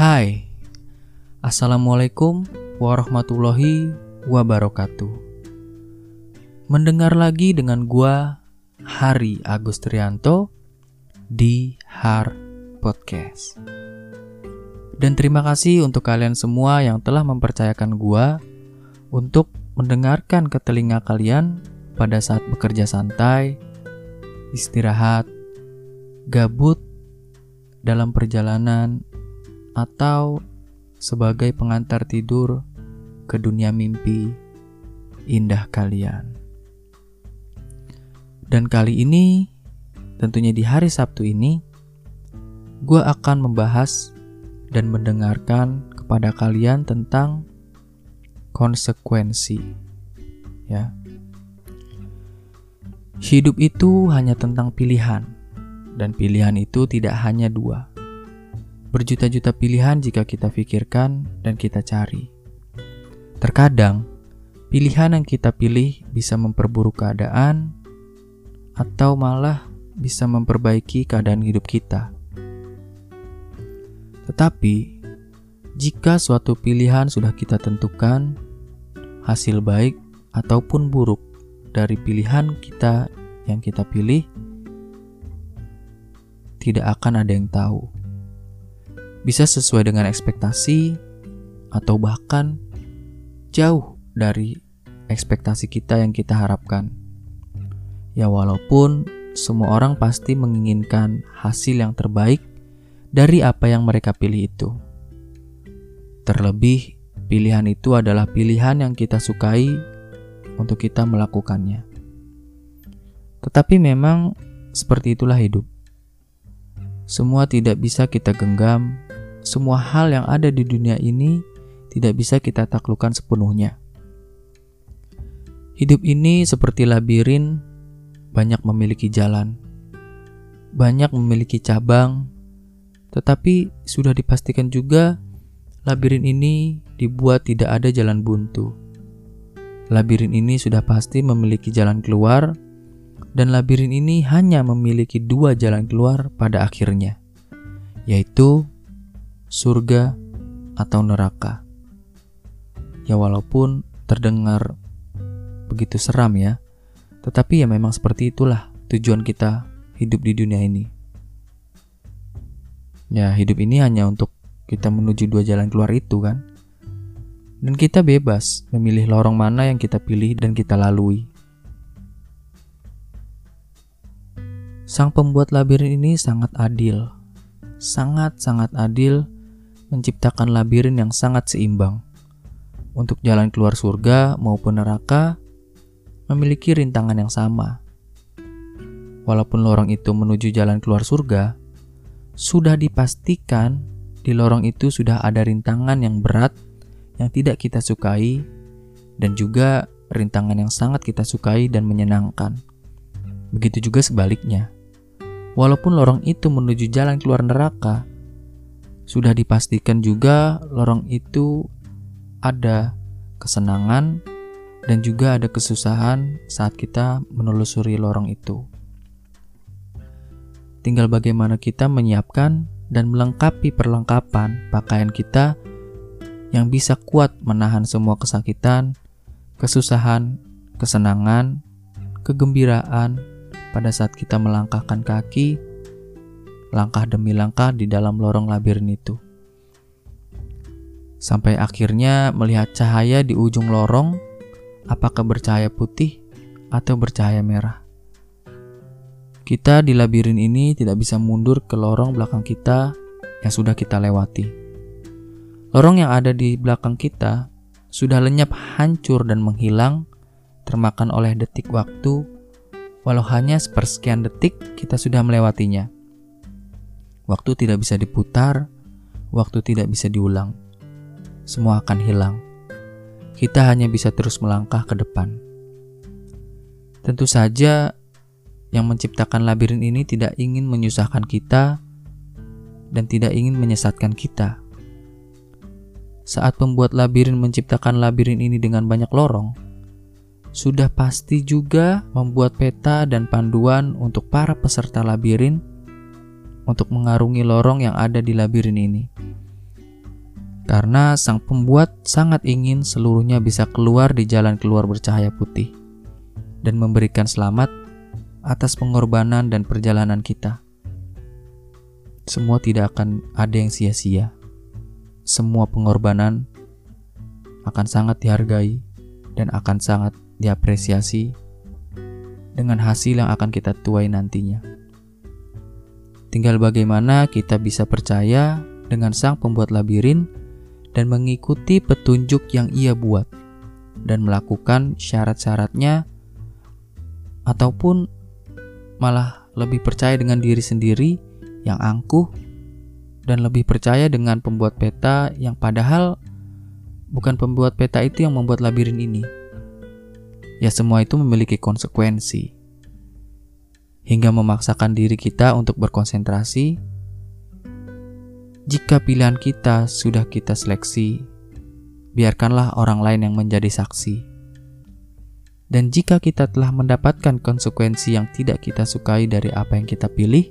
Hai, Assalamualaikum warahmatullahi wabarakatuh. Mendengar lagi dengan gua Hari Agus Trianto di Har Podcast. Dan terima kasih untuk kalian semua yang telah mempercayakan gua untuk mendengarkan ke telinga kalian pada saat bekerja santai, istirahat, gabut dalam perjalanan atau sebagai pengantar tidur ke dunia mimpi indah kalian. Dan kali ini, tentunya di hari Sabtu ini, gue akan membahas dan mendengarkan kepada kalian tentang konsekuensi. Ya. Hidup itu hanya tentang pilihan, dan pilihan itu tidak hanya dua Berjuta-juta pilihan jika kita pikirkan dan kita cari. Terkadang, pilihan yang kita pilih bisa memperburuk keadaan atau malah bisa memperbaiki keadaan hidup kita. Tetapi, jika suatu pilihan sudah kita tentukan, hasil baik ataupun buruk dari pilihan kita yang kita pilih tidak akan ada yang tahu bisa sesuai dengan ekspektasi atau bahkan jauh dari ekspektasi kita yang kita harapkan. Ya walaupun semua orang pasti menginginkan hasil yang terbaik dari apa yang mereka pilih itu. Terlebih, pilihan itu adalah pilihan yang kita sukai untuk kita melakukannya. Tetapi memang seperti itulah hidup. Semua tidak bisa kita genggam semua hal yang ada di dunia ini tidak bisa kita taklukkan sepenuhnya. Hidup ini seperti labirin, banyak memiliki jalan, banyak memiliki cabang, tetapi sudah dipastikan juga labirin ini dibuat tidak ada jalan buntu. Labirin ini sudah pasti memiliki jalan keluar, dan labirin ini hanya memiliki dua jalan keluar pada akhirnya, yaitu surga, atau neraka. Ya walaupun terdengar begitu seram ya, tetapi ya memang seperti itulah tujuan kita hidup di dunia ini. Ya hidup ini hanya untuk kita menuju dua jalan keluar itu kan. Dan kita bebas memilih lorong mana yang kita pilih dan kita lalui. Sang pembuat labirin ini sangat adil. Sangat-sangat adil menciptakan labirin yang sangat seimbang. Untuk jalan keluar surga maupun neraka memiliki rintangan yang sama. Walaupun lorong itu menuju jalan keluar surga, sudah dipastikan di lorong itu sudah ada rintangan yang berat yang tidak kita sukai dan juga rintangan yang sangat kita sukai dan menyenangkan. Begitu juga sebaliknya. Walaupun lorong itu menuju jalan keluar neraka, sudah dipastikan juga lorong itu ada kesenangan dan juga ada kesusahan saat kita menelusuri lorong itu. Tinggal bagaimana kita menyiapkan dan melengkapi perlengkapan pakaian kita yang bisa kuat menahan semua kesakitan, kesusahan, kesenangan, kegembiraan pada saat kita melangkahkan kaki langkah demi langkah di dalam lorong labirin itu. Sampai akhirnya melihat cahaya di ujung lorong, apakah bercahaya putih atau bercahaya merah. Kita di labirin ini tidak bisa mundur ke lorong belakang kita yang sudah kita lewati. Lorong yang ada di belakang kita sudah lenyap hancur dan menghilang, termakan oleh detik waktu, walau hanya sepersekian detik kita sudah melewatinya. Waktu tidak bisa diputar, waktu tidak bisa diulang. Semua akan hilang. Kita hanya bisa terus melangkah ke depan. Tentu saja, yang menciptakan labirin ini tidak ingin menyusahkan kita dan tidak ingin menyesatkan kita. Saat pembuat labirin menciptakan labirin ini dengan banyak lorong, sudah pasti juga membuat peta dan panduan untuk para peserta labirin untuk mengarungi lorong yang ada di labirin ini. Karena sang pembuat sangat ingin seluruhnya bisa keluar di jalan keluar bercahaya putih dan memberikan selamat atas pengorbanan dan perjalanan kita. Semua tidak akan ada yang sia-sia. Semua pengorbanan akan sangat dihargai dan akan sangat diapresiasi dengan hasil yang akan kita tuai nantinya. Tinggal bagaimana kita bisa percaya dengan sang pembuat labirin dan mengikuti petunjuk yang ia buat dan melakukan syarat-syaratnya ataupun malah lebih percaya dengan diri sendiri yang angkuh dan lebih percaya dengan pembuat peta yang padahal bukan pembuat peta itu yang membuat labirin ini. Ya semua itu memiliki konsekuensi hingga memaksakan diri kita untuk berkonsentrasi. Jika pilihan kita sudah kita seleksi, biarkanlah orang lain yang menjadi saksi. Dan jika kita telah mendapatkan konsekuensi yang tidak kita sukai dari apa yang kita pilih,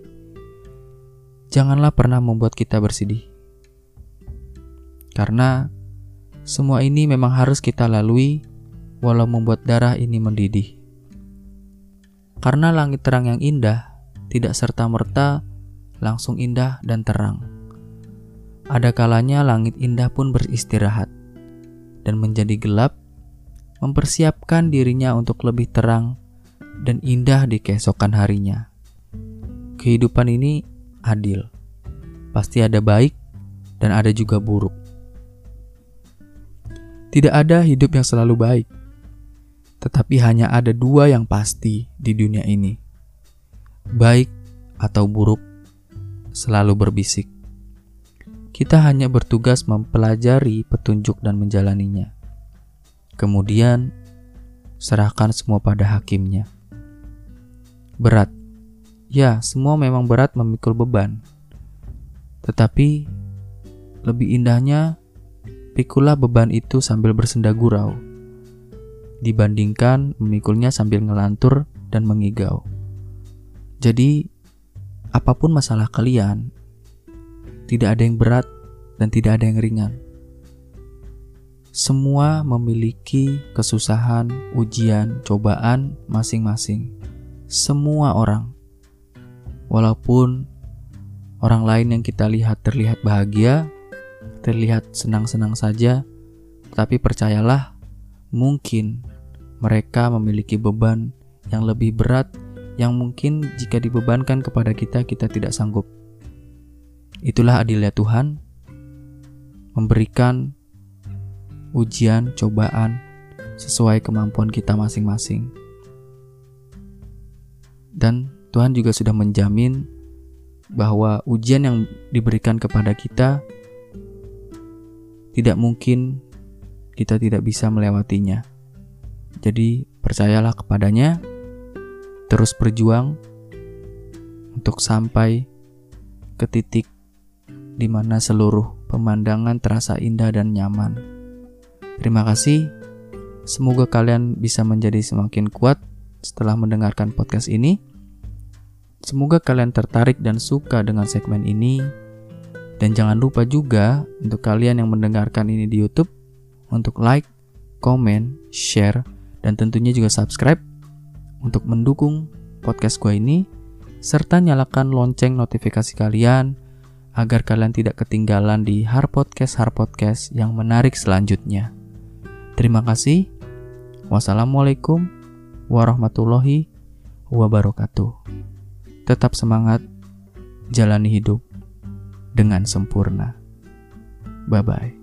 janganlah pernah membuat kita bersedih. Karena semua ini memang harus kita lalui, walau membuat darah ini mendidih. Karena langit terang yang indah tidak serta-merta langsung indah dan terang. Ada kalanya langit indah pun beristirahat dan menjadi gelap, mempersiapkan dirinya untuk lebih terang dan indah di keesokan harinya. Kehidupan ini adil, pasti ada baik dan ada juga buruk. Tidak ada hidup yang selalu baik, tetapi hanya ada dua yang pasti di dunia ini: baik atau buruk, selalu berbisik. Kita hanya bertugas mempelajari petunjuk dan menjalaninya. Kemudian, serahkan semua pada hakimnya. Berat, ya, semua memang berat memikul beban, tetapi lebih indahnya pikulah beban itu sambil bersenda gurau dibandingkan memikulnya sambil ngelantur dan mengigau. Jadi, apa pun masalah kalian, tidak ada yang berat dan tidak ada yang ringan. Semua memiliki kesusahan, ujian, cobaan masing-masing. Semua orang, walaupun orang lain yang kita lihat terlihat bahagia, terlihat senang-senang saja, tapi percayalah, mungkin mereka memiliki beban yang lebih berat yang mungkin jika dibebankan kepada kita kita tidak sanggup. Itulah adilnya Tuhan memberikan ujian, cobaan sesuai kemampuan kita masing-masing. Dan Tuhan juga sudah menjamin bahwa ujian yang diberikan kepada kita tidak mungkin kita tidak bisa melewatinya. Jadi, percayalah kepadanya, terus berjuang untuk sampai ke titik di mana seluruh pemandangan terasa indah dan nyaman. Terima kasih. Semoga kalian bisa menjadi semakin kuat setelah mendengarkan podcast ini. Semoga kalian tertarik dan suka dengan segmen ini. Dan jangan lupa juga untuk kalian yang mendengarkan ini di YouTube untuk like, comment, share, dan tentunya juga subscribe untuk mendukung podcast gue ini serta nyalakan lonceng notifikasi kalian agar kalian tidak ketinggalan di Har Podcast Har Podcast yang menarik selanjutnya. Terima kasih. Wassalamualaikum warahmatullahi wabarakatuh. Tetap semangat, jalani hidup dengan sempurna. Bye bye.